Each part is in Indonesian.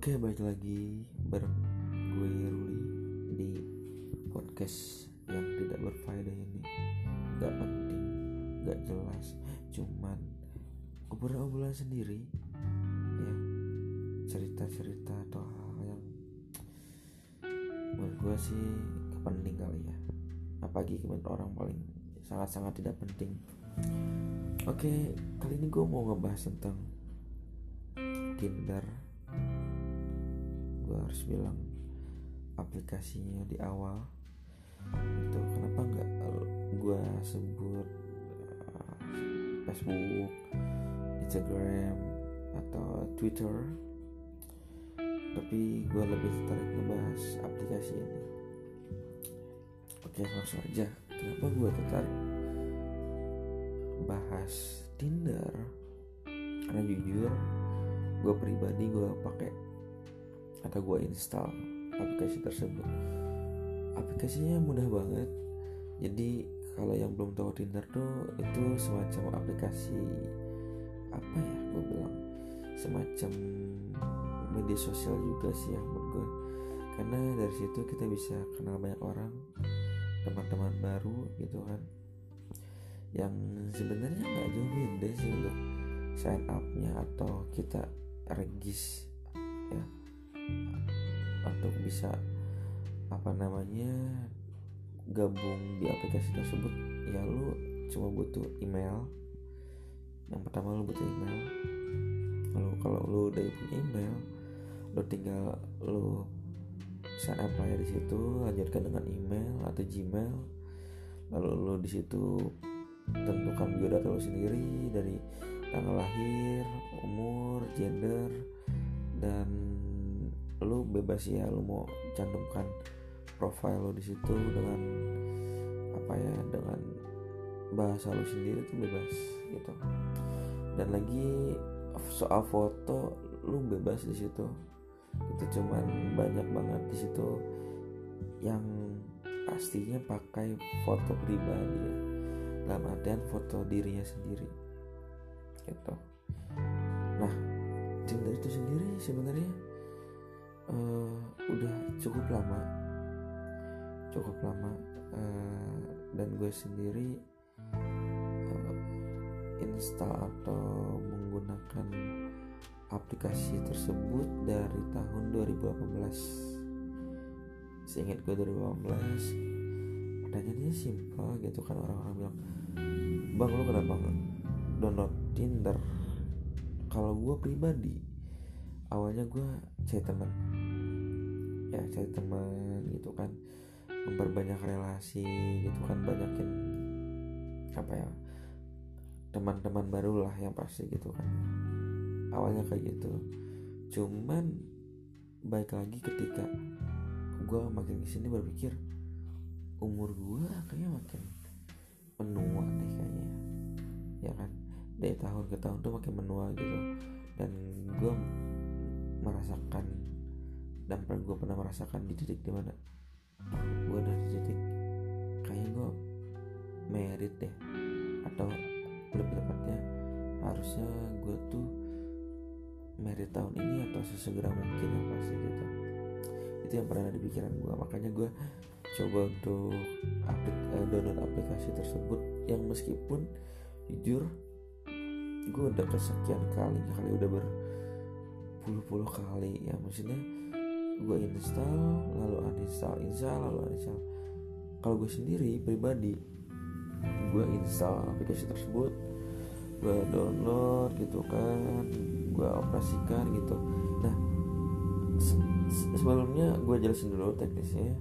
Oke, balik lagi bareng gue Ruli di podcast yang tidak berfaedah ini. Gak penting, gak jelas, cuman obrolan-obrolan sendiri ya. Cerita-cerita atau hal yang menurut gue sih penting kali ya. Apalagi menurut orang paling sangat-sangat tidak penting. Oke kali ini gue mau ngebahas tentang Tinder gue harus bilang aplikasinya di awal. Itu kenapa nggak gue sebut uh, Facebook Instagram atau Twitter. Tapi gue lebih tertarik ngebahas aplikasi ini. Oke langsung aja. Kenapa gue tertarik bahas Tinder? Karena jujur gue pribadi gue pakai atau gue install aplikasi tersebut. Aplikasinya mudah banget. Jadi kalau yang belum tahu Tinder tuh itu semacam aplikasi apa ya gue bilang? Semacam media sosial juga sih yang menurut gue karena dari situ kita bisa kenal banyak orang teman-teman baru gitu kan. Yang sebenarnya nggak jauh beda sih untuk sign upnya atau kita regis ya untuk bisa apa namanya gabung di aplikasi tersebut ya lu cuma butuh email. Yang pertama lu butuh email. Lalu kalau lu udah punya email lu tinggal lu sign up ya di situ lanjutkan dengan email atau gmail. Lalu lu di situ tentukan biodata lu sendiri dari tanggal lahir umur gender dan lu bebas ya lu mau cantumkan profile lu di situ dengan apa ya dengan bahasa lu sendiri tuh bebas gitu. Dan lagi soal foto lu bebas di situ. Itu cuman banyak banget di situ yang pastinya pakai foto pribadi ya dalam artian foto dirinya sendiri gitu. Nah Tinder itu sendiri sebenarnya uh, udah cukup lama. Cukup lama. Uh, dan gue sendiri uh, install atau menggunakan aplikasi tersebut dari tahun 2018 seingat gue 2018 pertanyaannya simpel gitu kan orang-orang bilang bang lo kenapa download Tinder? Kalau gue pribadi awalnya gue cari teman ya cari teman gitu kan. Memperbanyak relasi gitu kan banyakin apa ya teman-teman baru lah yang pasti gitu kan. Awalnya kayak gitu. Cuman baik lagi ketika gue makin ke sini berpikir umur gue kayaknya makin menua deh kayaknya. Ya kan? Dari tahun ke tahun tuh makin menua gitu. Dan gue merasakan dan gue pernah merasakan di titik di mana gue udah di titik kayaknya gue merit deh atau lebih tepatnya harusnya gue tuh merit tahun ini atau sesegera mungkin apa sih gitu. Itu yang pernah ada di pikiran gue makanya gue coba untuk aplik, uh, download aplikasi tersebut yang meskipun jujur gue udah kesekian kali kali udah berpuluh-puluh kali. Ya maksudnya gue install lalu uninstall install lalu uninstall kalau gue sendiri pribadi gue install aplikasi tersebut gue download gitu kan gue operasikan gitu. Nah sebelumnya gue jelasin dulu teknisnya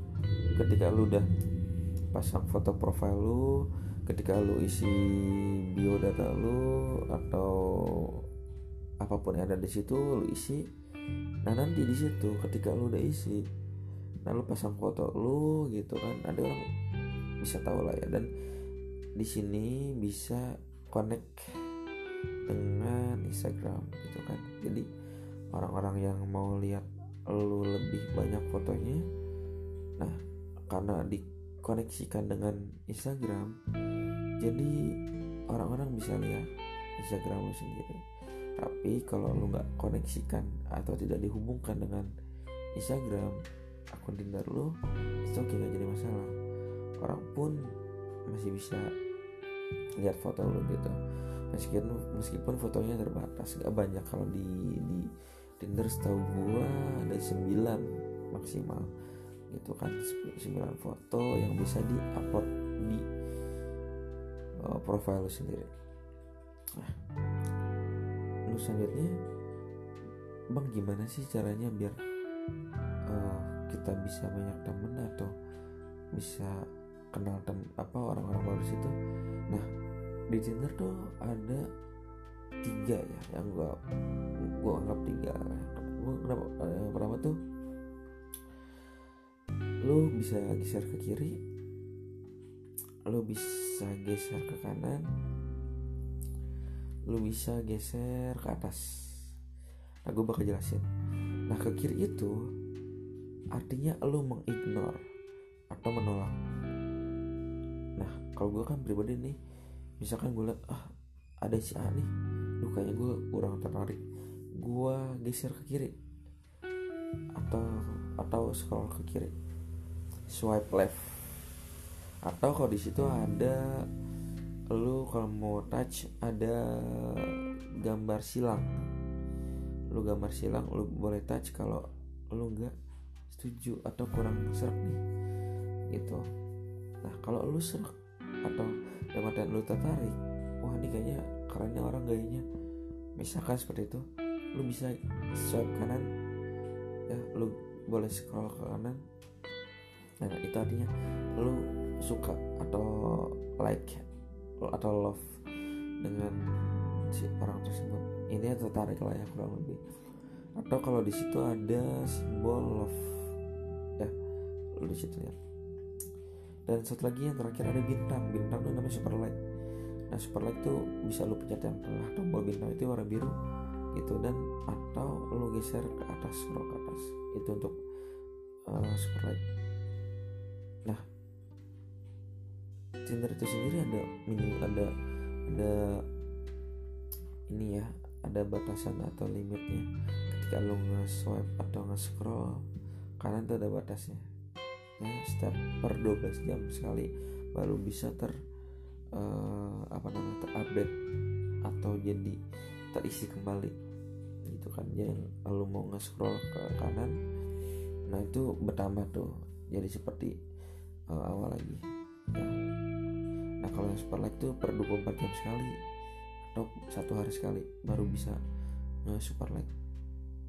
ketika lu udah pasang foto profile lu ketika lu isi biodata lu atau apa pun yang ada di situ lu isi. Nah nanti di situ ketika lu udah isi nah lu pasang foto lu gitu kan. Ada orang bisa tahu lah ya. Dan di sini bisa connect dengan Instagram gitu kan. Jadi orang-orang yang mau lihat lu lebih banyak fotonya nah karena dikoneksikan dengan Instagram jadi orang-orang bisa lihat Instagram lu sendiri tapi kalau lu nggak koneksikan atau tidak dihubungkan dengan Instagram akun Tinder lu itu nggak jadi masalah. Orang pun masih bisa lihat foto lu gitu. Meskipun meskipun fotonya terbatas nggak banyak. Kalau di di Tinder setahu gua ada 9 maksimal gitu kan. 9 foto yang bisa di upload di uh, profile lu sendiri. Nah selanjutnya bang gimana sih caranya biar uh, kita bisa banyak temen atau bisa kenal tem apa orang-orang baru situ? Nah di Tinder tuh ada tiga ya yang gua gua anggap tiga. Gua kenapa eh, yang pertama tuh lu bisa geser ke kiri lu bisa geser ke kanan lu bisa geser ke atas. Nah gue bakal jelasin. Nah ke kiri itu artinya lu mengignore atau menolak. Nah kalau gue kan pribadi nih misalkan gue liat ah ada si A nih duh kayaknya gue kurang tertarik. Gue geser ke kiri atau atau scroll ke kiri. Swipe left. Atau kalau di situ ada lu kalau mau touch ada gambar silang. Lu gambar silang lu boleh touch kalau lu nggak setuju atau kurang serak nih. Gitu. Nah kalau lu serak atau dalam lu tertarik wah ini kayaknya kerennya orang gayanya. Misalkan seperti itu lu bisa swipe kanan. Ya lu boleh scroll ke kanan. Nah itu artinya lu suka atau like atau love dengan si orang tersebut. Ini tertarik lah ya kurang lebih. Atau kalau di situ ada simbol love. Ya di situ ya. Dan satu lagi yang terakhir ada bintang. Bintang itu namanya super like nah super like tuh bisa lu pencet yang tengah tombol bintang itu warna biru gitu dan atau lu geser ke atas scroll ke atas. Itu untuk uh, super like nah Tinder itu sendiri ada mini ada ada ini ya ada batasan atau limitnya. Ketika lu nge-swipe atau nge-scroll kanan tuh ada batasnya. Ya setiap per 12 jam sekali baru bisa ter uh, apa namanya terupdate atau jadi terisi kembali. Gitu kan jadi lu mau nge-scroll ke kanan nah itu bertambah tuh. Jadi seperti uh, awal lagi ya. Nah kalau yang super like tuh per 24 jam sekali atau satu hari sekali baru bisa nge super like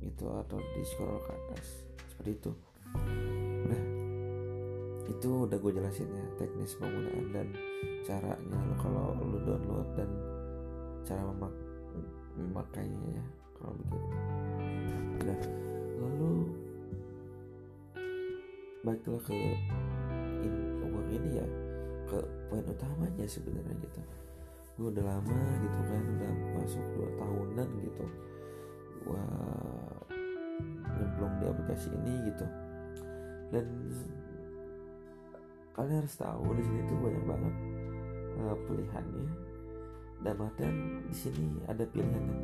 gitu atau di scroll ke atas. Seperti itu. Nah itu udah gue jelasin ya teknis penggunaan dan caranya. Kalau lo download dan cara memak memakainya ya kalau begitu. Nah lalu baiklah ke in, ini ya ke poin utamanya sebenarnya gitu. Gue udah lama gitu kan udah masuk dua tahunan gitu. Gue nyemplung di aplikasi ini gitu. Dan kalian harus tahu di sini tuh banyak banget uh, pilihannya. Dan artian di sini ada pilihannya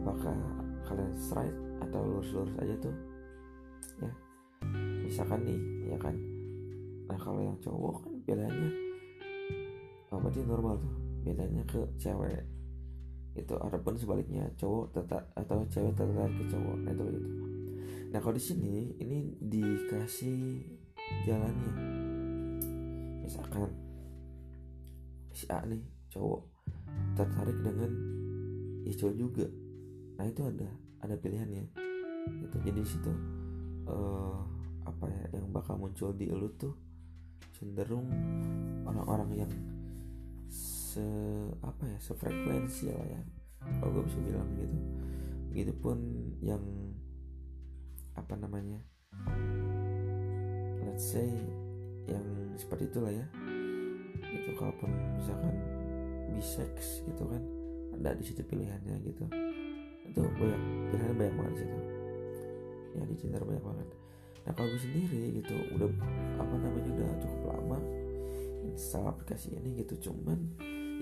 apakah kalian straight atau lurus-lurus aja tuh? Ya misalkan nih ya kan? Nah kalau yang cowok kan pilihannya oh, berarti normal tuh? Bedanya ke cewek. Itu ataupun sebaliknya. Cowok tetap atau cewek tertarik ke cowok. Nah itu gitu nah kalau di sini ini dikasih jalannya. Misalkan si A nih cowok tertarik dengan ya cowok juga. Nah itu ada ada pilihannya. Gitu. Jadi di situ uh, apa ya yang bakal muncul di lu tuh cenderung orang-orang yang se apa ya sefrekuensi lah ya. Kalau gue bisa bilang gitu begitupun yang apa namanya let's say yang seperti itulah ya. Itu kalaupun misalkan bisex gitu kan ada di situ pilihannya gitu. Itu banyak pilihannya banyak banget situ. Ya di Tinder banyak banget. Nah kalau gue sendiri gitu udah apa namanya udah cukup lama install aplikasi ini gitu. Cuman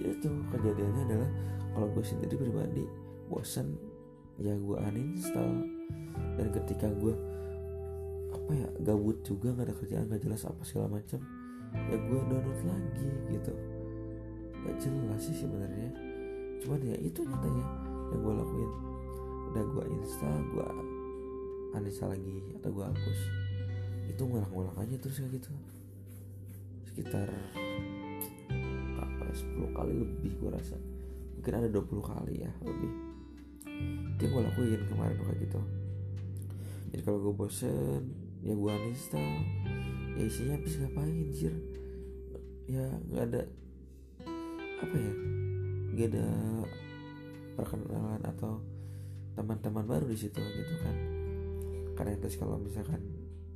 itu kejadiannya adalah kalau gue sendiri pribadi bosan ya gue uninstall. Dan ketika gue apa ya gabut juga nggak ada kerjaan nggak jelas apa segala macam ya gue download lagi gitu. Gak jelas sih sebenarnya. Cuman ya itu nyatanya yang gue lakuin. Udah gue install gue uninstall lagi atau gue hapus. Itu ngulang-ngulang aja terus kayak gitu. Sekitar 10 kali lebih gue rasa. Mungkin ada 20 kali ya lebih. Yang gue lakuin kemarin kayak gitu. Jadi kalau gue bosen ya gue uninstall. Ya isinya habis ngapain jir ya nggak ada apa ya nggak ada perkenalan atau teman-teman baru di situ gitu kan. Karena terus kalau misalkan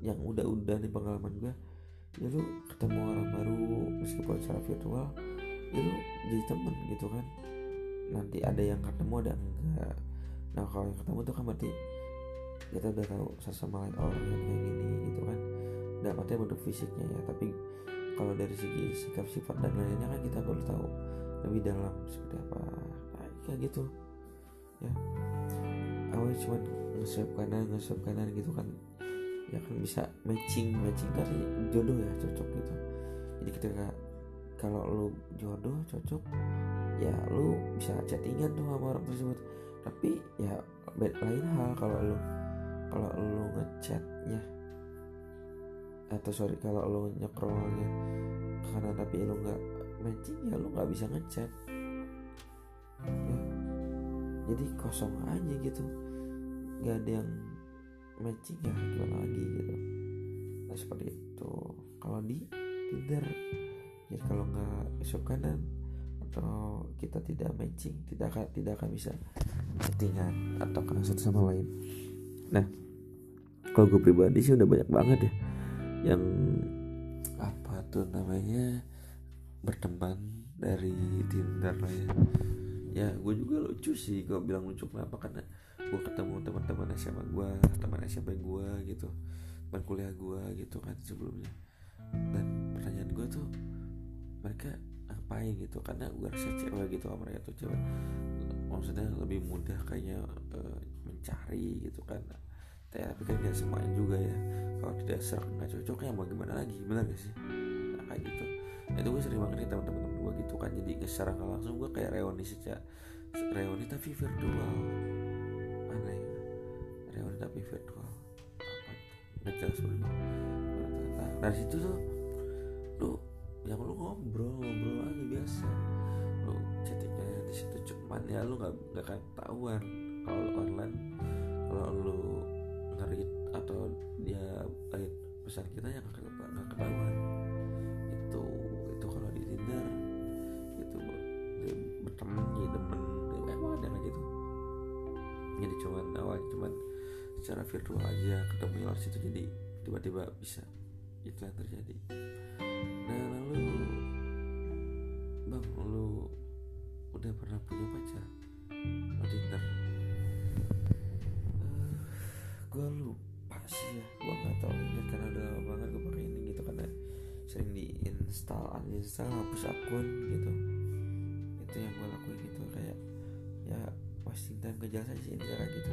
yang udah-udah nih pengalaman gue ya lu ketemu orang baru meskipun secara virtual lu jadi temen gitu kan. Nanti ada yang ketemu ada enggak. Nah kalau yang ketemu tuh kan berarti kita udah tahu sesama lain orang yang kayak gini gitu kan. Dapatnya bentuk fisiknya ya tapi kalau dari segi sikap sifat dan lainnya kan kita perlu tahu lebih dalam seperti apa. Nah, kayak gitu. Ya. Awalnya cuma nge kanan nge kanan gitu kan. Ya kan bisa matching matching dari jodoh ya cocok gitu. Jadi ketika kalau lu jodoh cocok ya lu bisa chattingan tuh sama orang tersebut. Tapi ya lain hal kalau lu kalau lu ngechatnya atau sorry kalau lu nyekrolnya karena tapi lu nggak matching ya lu nggak bisa ngechat. Ya jadi kosong aja gitu. Nggak ada yang matching ya gimana lagi gitu. Nah seperti itu. Kalau di Tinder jadi kalau nggak besok kanan atau kita tidak matching tidak akan tidak akan bisa chattingan atau kenal satu sama lain. Nah kalau gue pribadi sih udah banyak banget ya yang apa tuh namanya berteman dari Tinder lah ya. Ya gue juga lucu sih gue bilang lucu. Kenapa? Karena gue ketemu teman-teman SMA gue teman SMP gue gitu teman kuliah gue gitu kan sebelumnya. Dan pertanyaan gue tuh mereka ngapain gitu? Karena gue rasa cewek gitu mereka tuh cewek maksudnya lebih mudah kayaknya uh, mencari gitu kan. Tapi kan gak semuanya juga ya. Kalau tidak serak nggak cocok ya mau gimana lagi? Benar gak sih? Nah kayak gitu. Nah, itu gue sering banget nih teman-teman gue gitu kan. Jadi secara langsung gue kayak reuni sejak reuni tapi virtual. Reuni tapi virtual. Apa nggak jelas bener nah dari situ tuh yang lu ngobrol ngobrol lagi biasa. Lu chattingnya di situ cuman ya lu nggak nggak akan tahuan kalau online kalau lu ngerit atau dia read pesan kita yang nggak nggak ketahuan. Itu itu kalau di Tinder itu berteman jadi temen emang ada gitu jadi cuman awalnya cuman secara virtual aja ketemu lewat situ jadi tiba-tiba bisa itu yang terjadi. Nah bang lu udah pernah punya pacar? Tinder? Uh, eh, gue lupa sih ya. Gue nggak tahu ingat karena udah lama banget gue pakai ini gitu karena sering di install uninstall hapus akun gitu. Itu yang gue lakuin gitu kayak ya wasting time ke jasa sih ini kayak gitu.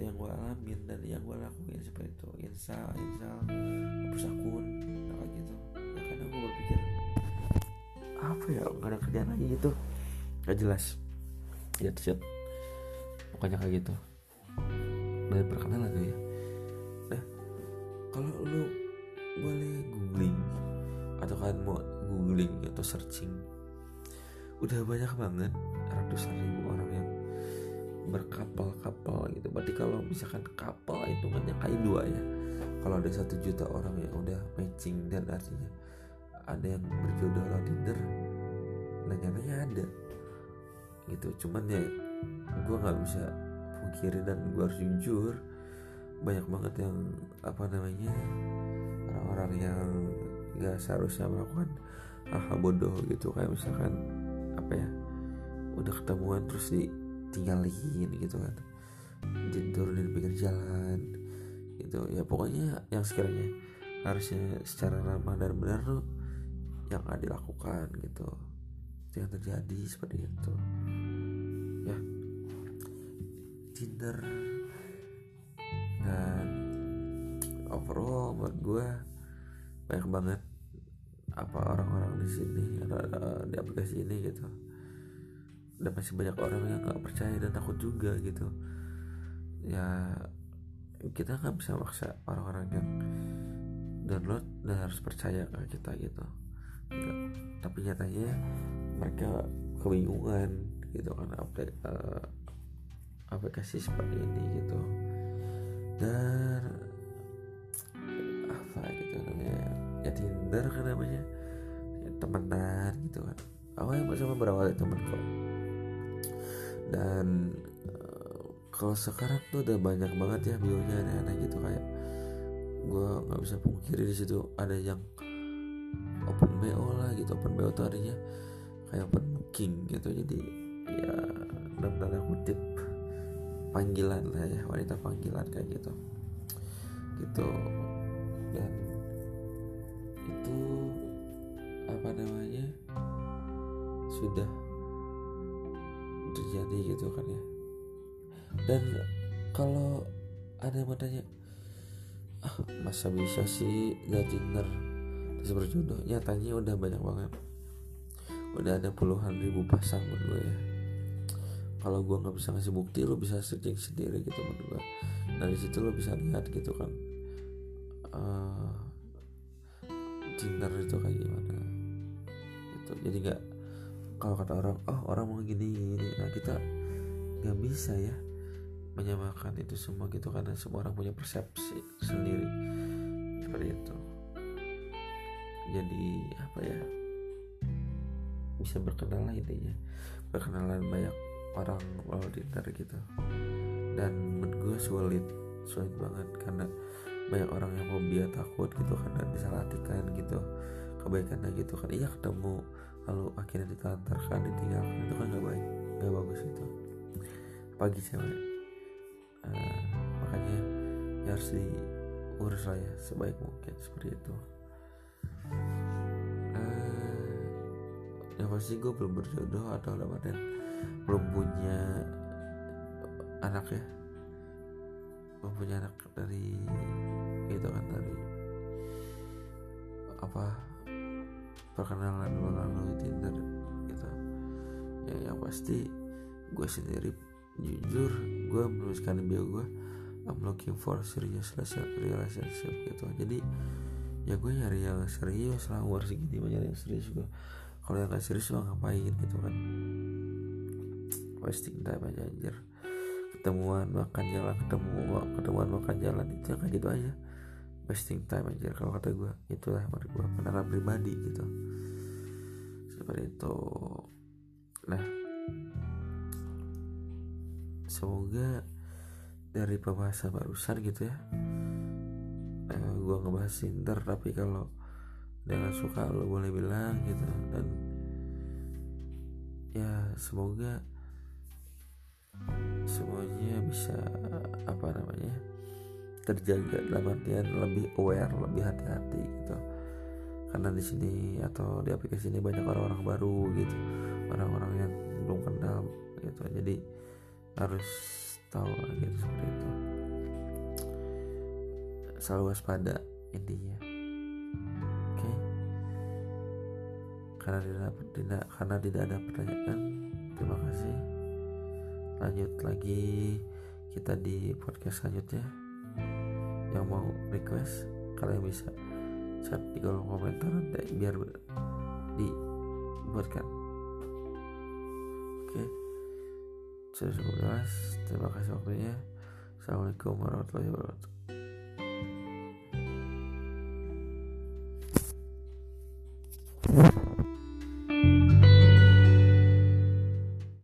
Yang gue alamin dan yang gue lakuin seperti itu. Install install hapus akun apa ya nggak ada kerjaan lagi gitu. Gak jelas. Ya chat pokoknya kayak gitu. Dan perkenalan tuh ya. Nah kalau lu boleh googling atau kan mau googling atau searching udah banyak banget ratusan ribu orang yang berkapal-kapal gitu. Berarti kalau misalkan kapal hitungannya kali dua ya. Kalau ada satu juta orang yang udah matching dan artinya ada yang berjodoh lewat Tinder nah nyatanya ada. Gitu. Cuman ya gue nggak bisa pungkiri dan gue harus jujur banyak banget yang apa namanya orang-orang yang nggak seharusnya melakukan hal-hal bodoh gitu. Kayak misalkan apa ya udah ketemuan terus di tinggalin gitu kan. Jadi turunin pinggir jalan gitu. Ya pokoknya yang sekiranya harusnya secara ramah dan benar tuh yang gak dilakukan gitu. Itu yang terjadi seperti itu. Ya. Tinder. Dan overall buat gue banyak banget apa orang-orang di sini di aplikasi ini gitu. Dan masih banyak orang yang nggak percaya dan takut juga gitu. Ya kita nggak bisa maksa orang-orang yang download dan harus percaya ke kita gitu tapi nyatanya mereka kebingungan gitu kan aplik, uh, aplikasi seperti ini gitu. Dan apa gitu namanya ya Tinder kan namanya ya, temenan gitu kan. Awalnya bersama berawal dari temen kok. Dan uh, kalau sekarang tuh udah banyak banget ya bionya aneh-aneh gitu kayak gue nggak bisa pungkiri di situ ada yang open bo lah gitu. Open bo tuh adanya kayak open booking gitu. Jadi ya dalam tanda kutip panggilan lah ya wanita panggilan kayak gitu. Gitu. Dan itu apa namanya sudah terjadi gitu kan ya. Dan kalau ada yang bertanya ah masa bisa sih gak dinner terus berjodoh nyatanya udah banyak banget. Udah ada puluhan ribu pasang menurut gue ya. Kalau gue nggak bisa ngasih bukti lo bisa searching sendiri gitu menurut gue dari situ lo bisa lihat gitu kan uh, Tinder itu kayak gimana. Gitu. Jadi nggak kalau kata orang oh orang mau gini gini. Nah kita nggak bisa ya menyamakan itu semua gitu karena semua orang punya persepsi sendiri. Seperti itu jadi apa ya bisa berkenalan intinya. Berkenalan banyak orang kalau Tinder gitu. Dan menurut gue sulit sulit banget. Karena banyak orang yang fobia takut gitu karena disalahartikan gitu. Kebaikannya gitu kan. Iya ketemu lalu akhirnya ditelantarkan ditinggalkan. Itu kan gak baik gak bagus itu. Pagi cewek. Uh, makanya ya harus diurus lah ya sebaik mungkin. Seperti itu yang pasti gue belum berjodoh atau dalam belum punya anak ya. Belum punya anak dari gitu kan dari apa perkenalan melalui Tinder gitu. Ya yang pasti gue sendiri jujur gue menuliskan bio gue I'm looking for serious relationship gitu. Jadi ya gue nyari yang serius lah umur segini mau nyari yang serius gue kalau yang gak serius mah ngapain gitu kan. Wasting time aja anjir. Ketemuan makan jalan ketemu ketemuan makan jalan itu ya kayak gitu aja. Wasting time aja kalau kata gue itulah menurut gue pendapat pribadi gitu. Seperti itu. Nah. Semoga dari pembahasan barusan gitu ya eh, gue ngebahas Tinder tapi kalau dengan suka lo boleh bilang gitu. Dan ya semoga semuanya bisa apa namanya terjaga dalam artian lebih aware lebih hati-hati gitu. Karena di sini atau di aplikasi ini banyak orang-orang baru gitu. Orang-orang yang belum kenal gitu. Jadi harus tahu gitu seperti itu. Selalu waspada intinya karena tidak, tidak karena tidak ada pertanyaan. Terima kasih. Lanjut lagi kita di podcast selanjutnya. Yang mau request kalian bisa chat di kolom komentar biar dibuatkan. Oke. Sudah cukup jelas. Terima kasih waktunya. Assalamualaikum warahmatullahi wabarakatuh